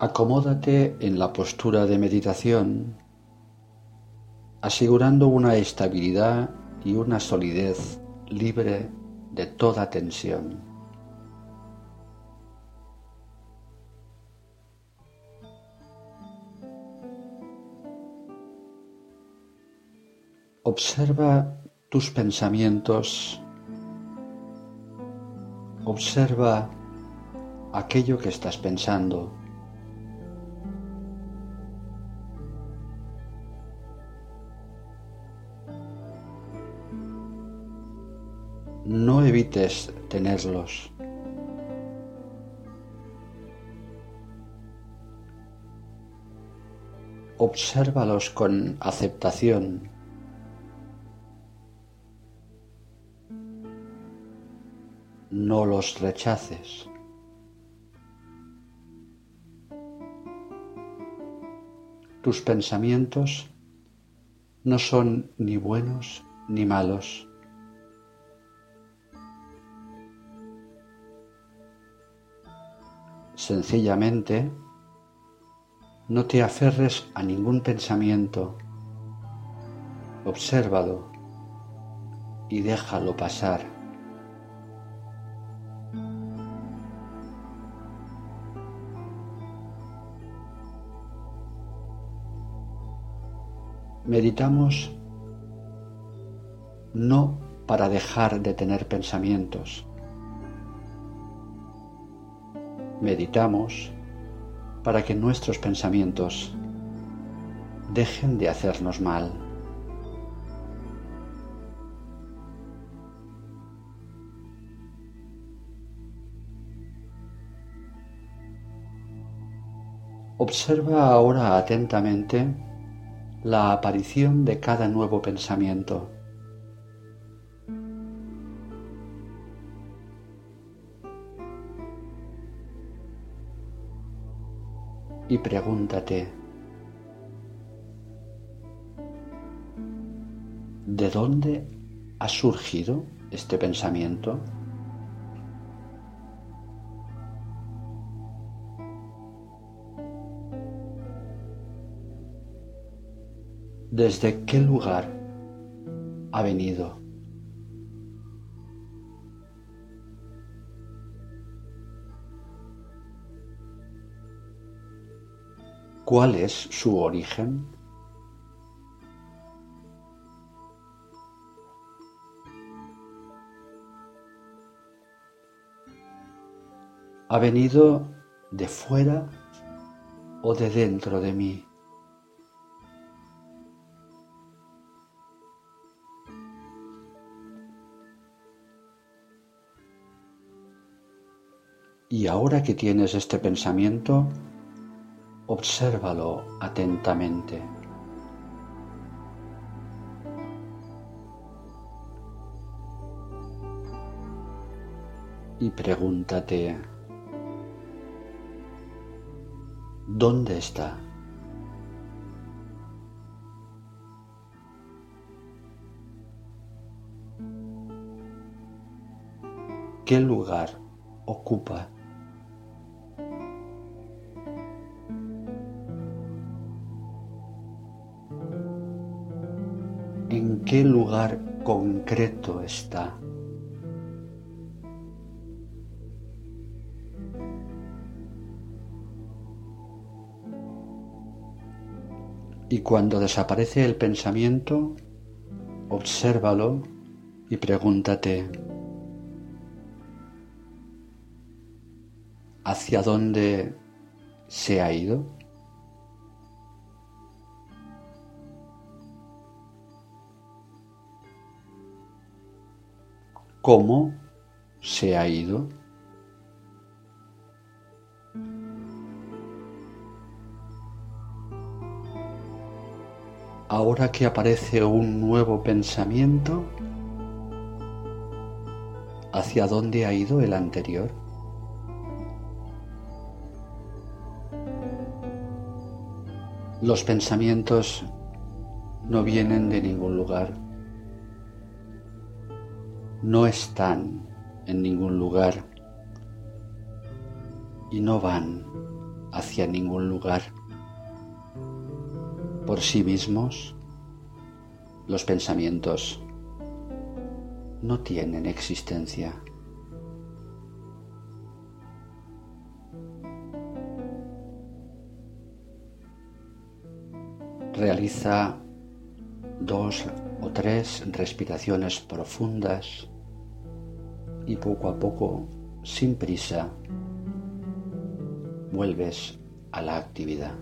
Acomódate en la postura de meditación, asegurando una estabilidad y una solidez libre de toda tensión. Observa tus pensamientos, observa aquello que estás pensando. No evites tenerlos. Obsérvalos con aceptación. No los rechaces. Tus pensamientos no son ni buenos ni malos. Sencillamente, no te aferres a ningún pensamiento, obsérvalo y déjalo pasar. Meditamos no para dejar de tener pensamientos, meditamos para que nuestros pensamientos dejen de hacernos mal. Observa ahora atentamente la aparición de cada nuevo pensamiento. Y pregúntate, ¿de dónde ha surgido este pensamiento? ¿Desde qué lugar ha venido? ¿Cuál es su origen? ¿Ha venido de fuera o de dentro de mí? Y ahora que tienes este pensamiento, Obsérvalo atentamente. Y pregúntate, ¿dónde está? ¿Qué lugar ocupa? En qué lugar concreto está. Y cuando desaparece el pensamiento, obsérvalo y pregúntate, ¿hacia dónde se ha ido? Cómo se ha ido. Ahora que aparece un nuevo pensamiento, ¿hacia dónde ha ido el anterior? Los pensamientos no vienen de ningún lugar no están en ningún lugar y no van hacia ningún lugar. Por sí mismos, los pensamientos no tienen existencia. Realiza dos o tres respiraciones profundas y poco a poco, sin prisa, vuelves a la actividad.